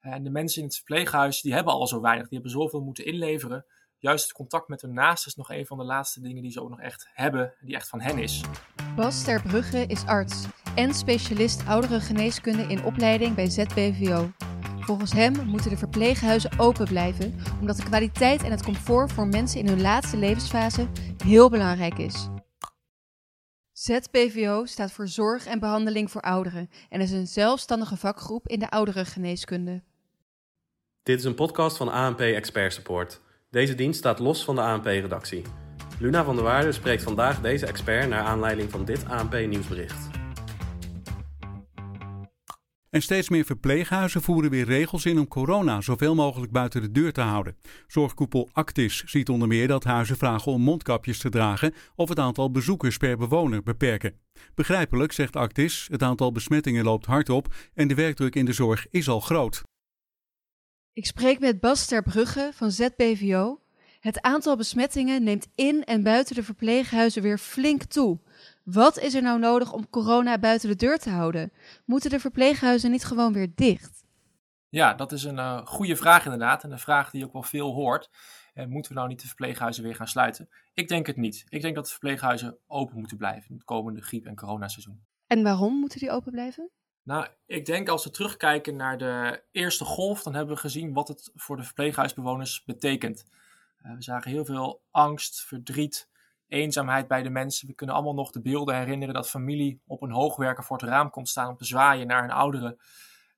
En de mensen in het verpleeghuis, die hebben al zo weinig. Die hebben zoveel moeten inleveren. Juist het contact met hun naasten is nog een van de laatste dingen die ze ook nog echt hebben. Die echt van hen is. Bas Terbrugge is arts en specialist ouderengeneeskunde in opleiding bij ZBVO. Volgens hem moeten de verpleeghuizen open blijven, omdat de kwaliteit en het comfort voor mensen in hun laatste levensfase heel belangrijk is. ZBVO staat voor Zorg en Behandeling voor Ouderen en is een zelfstandige vakgroep in de ouderengeneeskunde. Dit is een podcast van ANP Expert Support. Deze dienst staat los van de ANP-redactie. Luna van der Waarde spreekt vandaag deze expert naar aanleiding van dit ANP-nieuwsbericht. En steeds meer verpleeghuizen voeren weer regels in om corona zoveel mogelijk buiten de deur te houden. Zorgkoepel Actis ziet onder meer dat huizen vragen om mondkapjes te dragen of het aantal bezoekers per bewoner beperken. Begrijpelijk, zegt Actis, het aantal besmettingen loopt hard op en de werkdruk in de zorg is al groot. Ik spreek met Bas Terbrugge van ZBVO. Het aantal besmettingen neemt in en buiten de verpleeghuizen weer flink toe. Wat is er nou nodig om corona buiten de deur te houden? Moeten de verpleeghuizen niet gewoon weer dicht? Ja, dat is een uh, goede vraag inderdaad. En een vraag die ook wel veel hoort. En moeten we nou niet de verpleeghuizen weer gaan sluiten? Ik denk het niet. Ik denk dat de verpleeghuizen open moeten blijven in het komende griep- en coronaseizoen. En waarom moeten die open blijven? Nou, ik denk als we terugkijken naar de eerste golf, dan hebben we gezien wat het voor de verpleeghuisbewoners betekent. Uh, we zagen heel veel angst, verdriet, eenzaamheid bij de mensen. We kunnen allemaal nog de beelden herinneren dat familie op een hoogwerker voor het raam komt staan om te zwaaien naar hun ouderen.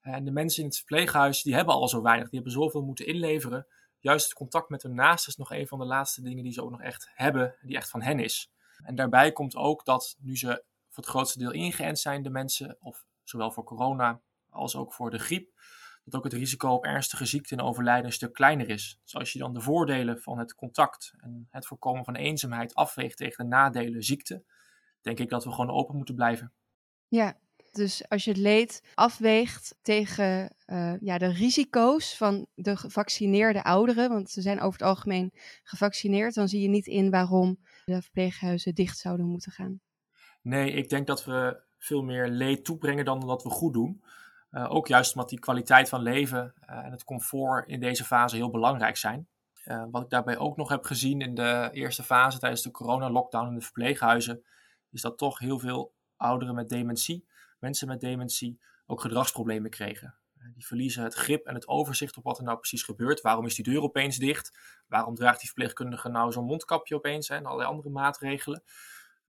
En de mensen in het verpleeghuis, die hebben al zo weinig. Die hebben zoveel moeten inleveren. Juist het contact met hun naasten is nog een van de laatste dingen die ze ook nog echt hebben, die echt van hen is. En daarbij komt ook dat nu ze voor het grootste deel ingeënt zijn, de mensen, of zowel voor corona als ook voor de griep, dat ook het risico op ernstige ziekte en overlijden een stuk kleiner is. Dus als je dan de voordelen van het contact en het voorkomen van eenzaamheid afweegt tegen de nadelen ziekte, denk ik dat we gewoon open moeten blijven. Ja, dus als je het leed afweegt tegen uh, ja, de risico's van de gevaccineerde ouderen, want ze zijn over het algemeen gevaccineerd, dan zie je niet in waarom de verpleeghuizen dicht zouden moeten gaan. Nee, ik denk dat we veel meer leed toebrengen dan dat we goed doen. Uh, ook juist omdat die kwaliteit van leven uh, en het comfort in deze fase heel belangrijk zijn. Uh, wat ik daarbij ook nog heb gezien in de eerste fase tijdens de coronalockdown in de verpleeghuizen, is dat toch heel veel ouderen met dementie, mensen met dementie, ook gedragsproblemen kregen. die verliezen het grip en het overzicht op wat er nou precies gebeurt. Waarom is die deur opeens dicht? Waarom draagt die verpleegkundige nou zo'n mondkapje opeens en allerlei andere maatregelen?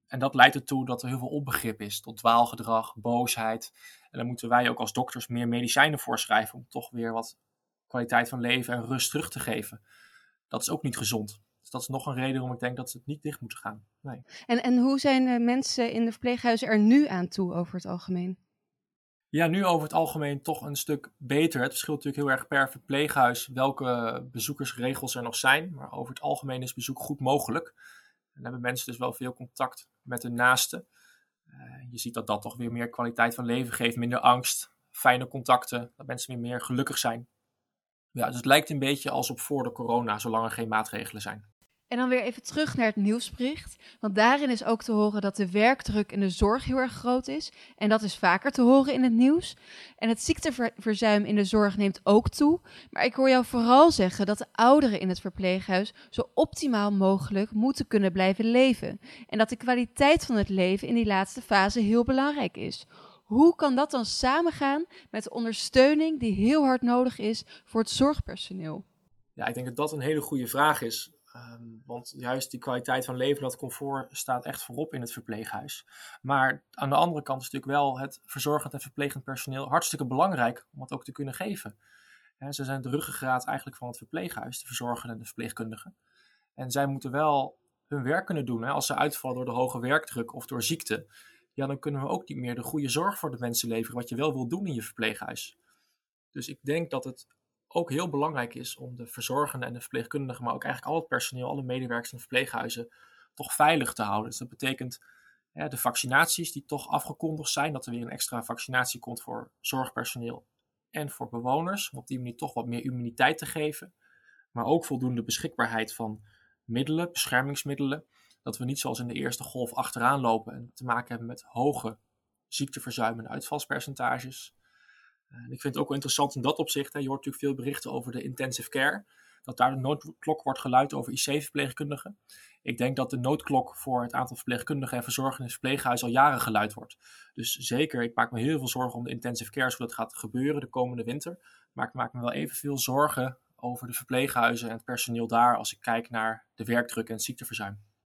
En dat leidt ertoe dat er heel veel onbegrip is, tot dwaalgedrag, boosheid. En dan moeten wij ook als dokters meer medicijnen voorschrijven om toch weer wat kwaliteit van leven en rust terug te geven. Dat is ook niet gezond. Dus dat is nog een reden waarom ik denk dat ze het niet dicht moeten gaan. Nee. En, en hoe zijn de mensen in de verpleeghuizen er nu aan toe over het algemeen? Ja, nu over het algemeen toch een stuk beter. Het verschilt natuurlijk heel erg per verpleeghuis welke bezoekersregels er nog zijn. Maar over het algemeen is bezoek goed mogelijk. En hebben mensen dus wel veel contact met hun naasten. Uh, je ziet dat dat toch weer meer kwaliteit van leven geeft, minder angst, fijne contacten, dat mensen weer meer gelukkig zijn. Ja, dus het lijkt een beetje als op voor de corona, zolang er geen maatregelen zijn. En dan weer even terug naar het nieuwsbericht. Want daarin is ook te horen dat de werkdruk in de zorg heel erg groot is. En dat is vaker te horen in het nieuws. En het ziekteverzuim in de zorg neemt ook toe. Maar ik hoor jou vooral zeggen dat de ouderen in het verpleeghuis zo optimaal mogelijk moeten kunnen blijven leven. En dat de kwaliteit van het leven in die laatste fase heel belangrijk is. Hoe kan dat dan samengaan met de ondersteuning die heel hard nodig is voor het zorgpersoneel? Ja, ik denk dat dat een hele goede vraag is. Um, want juist die kwaliteit van leven, dat comfort, staat echt voorop in het verpleeghuis. Maar aan de andere kant is natuurlijk wel het verzorgend en verplegend personeel hartstikke belangrijk om het ook te kunnen geven. ze zijn de ruggengraat eigenlijk van het verpleeghuis, de verzorgenden en de verpleegkundigen. En zij moeten wel hun werk kunnen doen. Als ze uitvallen door de hoge werkdruk of door ziekte, ja, dan kunnen we ook niet meer de goede zorg voor de mensen leveren, wat je wel wil doen in je verpleeghuis. Dus ik denk dat het ook heel belangrijk is om de verzorgenden en de verpleegkundigen, maar ook eigenlijk al het personeel, alle medewerkers in verpleeghuizen, toch veilig te houden. Dus dat betekent ja, de vaccinaties die toch afgekondigd zijn, dat er weer een extra vaccinatie komt voor zorgpersoneel en voor bewoners, om op die manier toch wat meer immuniteit te geven. Maar ook voldoende beschikbaarheid van middelen, beschermingsmiddelen, dat we niet zoals in de eerste golf achteraan lopen en te maken hebben met hoge ziekteverzuim en uitvalspercentages. Ik vind het ook wel interessant in dat opzicht. Hè. Je hoort natuurlijk veel berichten over de intensive care. Dat daar de noodklok wordt geluid over IC-verpleegkundigen. Ik denk dat de noodklok voor het aantal verpleegkundigen en verzorgenden in het verpleeghuis al jaren geluid wordt. Dus zeker, ik maak me heel veel zorgen om de intensive care, hoe dat gaat gebeuren de komende winter. Maar ik maak me wel evenveel zorgen over de verpleeghuizen en het personeel daar als ik kijk naar de werkdruk en het ziekteverzuim.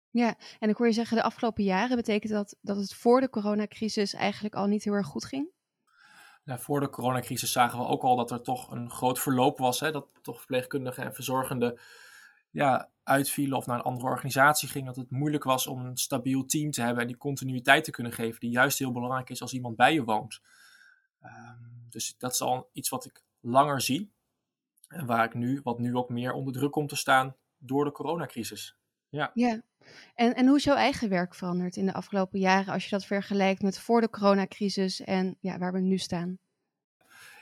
Ja, en ik hoor je zeggen, de afgelopen jaren betekent dat dat het voor de coronacrisis eigenlijk al niet heel erg goed ging? Nou, voor de coronacrisis zagen we ook al dat er toch een groot verloop was. Hè, dat toch verpleegkundigen en verzorgenden ja, uitvielen of naar een andere organisatie gingen. Dat het moeilijk was om een stabiel team te hebben en die continuïteit te kunnen geven, die juist heel belangrijk is als iemand bij je woont. Ehm, dus dat is al iets wat ik langer zie. En waar ik nu, wat nu ook meer onder druk komt te staan door de coronacrisis. Ja. ja. En, en hoe is jouw eigen werk veranderd in de afgelopen jaren als je dat vergelijkt met voor de coronacrisis en ja, waar we nu staan?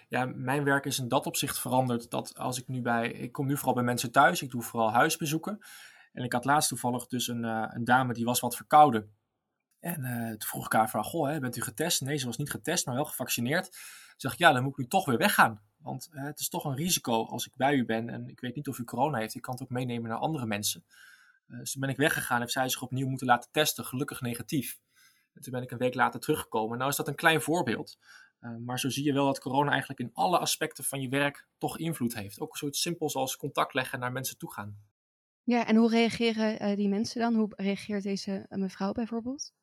Ja, mijn werk is in dat opzicht veranderd. Dat als ik nu bij, ik kom nu vooral bij mensen thuis, ik doe vooral huisbezoeken. En ik had laatst toevallig dus een, uh, een dame die was wat verkouden. En uh, toen vroeg ik haar van, goh, hè, bent u getest? Nee, ze was niet getest, maar wel gevaccineerd. Toen zeg ik, ja, dan moet ik nu toch weer weggaan. Want uh, het is toch een risico als ik bij u ben en ik weet niet of u corona heeft. Ik kan het ook meenemen naar andere mensen. Dus toen ben ik weggegaan, heeft zij zich opnieuw moeten laten testen, gelukkig negatief. En toen ben ik een week later teruggekomen. Nou is dat een klein voorbeeld. Uh, maar zo zie je wel dat corona eigenlijk in alle aspecten van je werk toch invloed heeft. Ook zoiets simpels als contact leggen naar mensen toe gaan. Ja, en hoe reageren uh, die mensen dan? Hoe reageert deze mevrouw bijvoorbeeld?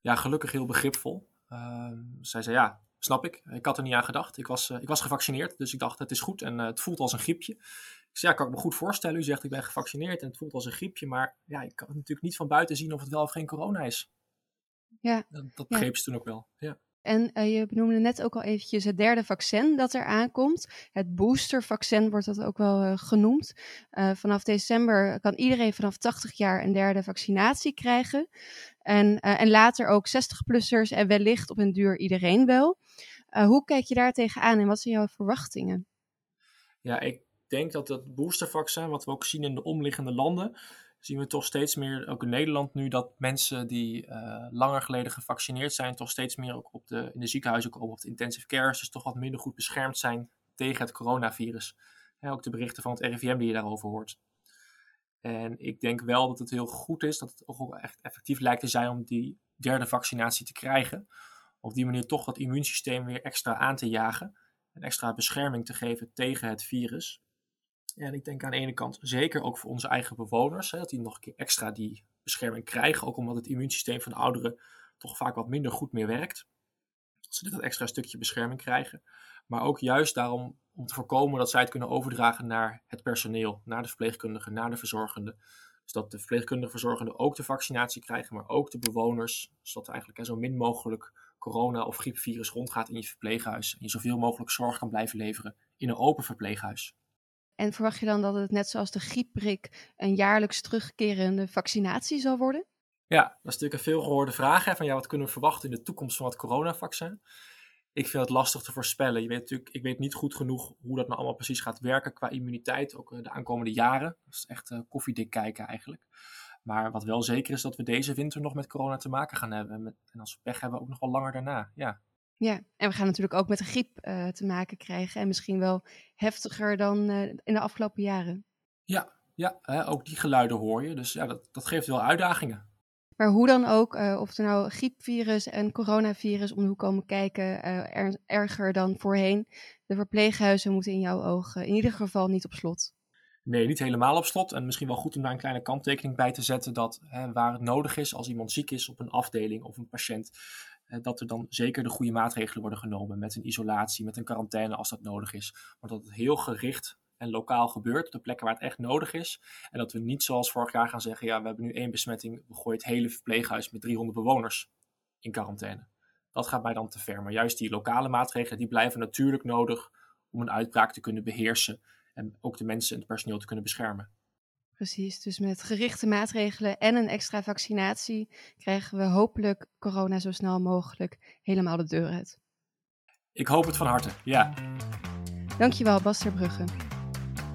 Ja, gelukkig heel begripvol. Ehm, zij zei ja, snap ik. Ik had er niet aan gedacht. Ik was, ik was gevaccineerd, dus ik dacht het is goed en het voelt als een griepje. Ik zei ja, kan ik me goed voorstellen. U zegt ik ben gevaccineerd en het voelt als een griepje. Maar ja, ik kan natuurlijk niet van buiten zien of het wel of geen corona is. Ja. Dat, dat begreep ze toen ook wel, ja. En uh, je benoemde net ook al eventjes het derde vaccin dat er aankomt. Het boostervaccin wordt dat ook wel uh, genoemd. Uh, vanaf december kan iedereen vanaf 80 jaar een derde vaccinatie krijgen. En, en later ook 60-plussers en wellicht op een duur iedereen wel. hoe kijk je daar tegenaan en wat zijn jouw verwachtingen? Ja, ik denk dat het boostervaccin, wat we ook zien in de omliggende landen, zien we toch steeds meer, ook in Nederland nu, dat mensen die uh, langer geleden gevaccineerd zijn, toch steeds meer ook op de, in de ziekenhuizen komen, op de intensive care, dus toch wat minder goed beschermd zijn tegen het coronavirus. Ja, ook de berichten van het RIVM die je daarover hoort. En ik denk wel dat het heel goed is, dat het ook echt effectief lijkt te zijn om die derde vaccinatie te krijgen. Op die manier toch dat immuunsysteem weer extra aan te jagen. En extra bescherming te geven tegen het virus. En ik denk aan de ene kant zeker ook voor onze eigen bewoners, hè, dat die nog een keer extra die bescherming krijgen. Ook omdat het immuunsysteem van de ouderen toch vaak wat minder goed meer werkt. Dat ze dit dat extra stukje bescherming krijgen. Maar ook juist daarom om te voorkomen dat zij het kunnen overdragen naar het personeel, naar de verpleegkundigen, naar de verzorgenden. Dus dat de verpleegkundige verzorgenden ook de vaccinatie krijgen, maar ook de bewoners. Zodat er eigenlijk zo min mogelijk corona of griepvirus rondgaat in je verpleeghuis. En je zoveel mogelijk zorg kan blijven leveren in een open verpleeghuis. En verwacht je dan dat het net zoals de griepprik een jaarlijks terugkerende vaccinatie zal worden? Ja, dat is natuurlijk een veelgehoorde vraag. Hè, van ja, wat kunnen we verwachten in de toekomst van het coronavaccin? Ik vind het lastig te voorspellen. Je weet natuurlijk, ik weet niet goed genoeg hoe dat nou allemaal precies gaat werken qua immuniteit, ook eh, de aankomende jaren. Dat is echt uh, koffiedik kijken eigenlijk. Maar wat wel zeker is dat we deze winter nog met corona te maken gaan hebben. En als we pech hebben, ook nog wel langer daarna. Ja. Ja, en we gaan natuurlijk ook met de griep uh, te maken krijgen. En misschien wel heftiger dan uh, in de afgelopen jaren. Ja, ja hè, ook die geluiden hoor je. Dus ja, dat, dat geeft wel uitdagingen. Maar hoe dan ook, uh, of er nou griepvirus en coronavirus om de hoek komen kijken, er, erger dan voorheen. De verpleeghuizen moeten in jouw ogen in ieder geval niet op slot. Nee, niet helemaal op slot. En misschien wel goed om daar een kleine kanttekening bij te zetten dat hè, waar het nodig is, als iemand ziek is op een afdeling of een patiënt, dat er dan zeker de goede maatregelen worden genomen met een isolatie, met een quarantaine als dat nodig is. Maar dat het heel gericht en lokaal gebeurt, op de plekken waar het echt nodig is. En dat we niet zoals vorig jaar gaan zeggen, ja, we hebben nu één besmetting, we gooien het hele verpleeghuis met 300 bewoners in quarantaine. Dat gaat mij dan te ver. Maar juist die lokale maatregelen, die blijven natuurlijk nodig om een uitbraak te kunnen beheersen en ook de mensen en het personeel te kunnen beschermen. Precies, dus met gerichte maatregelen en een extra vaccinatie krijgen we hopelijk corona zo snel mogelijk helemaal de deur uit. Ik hoop het van harte, ja. Dankjewel, Bas Terbrugge.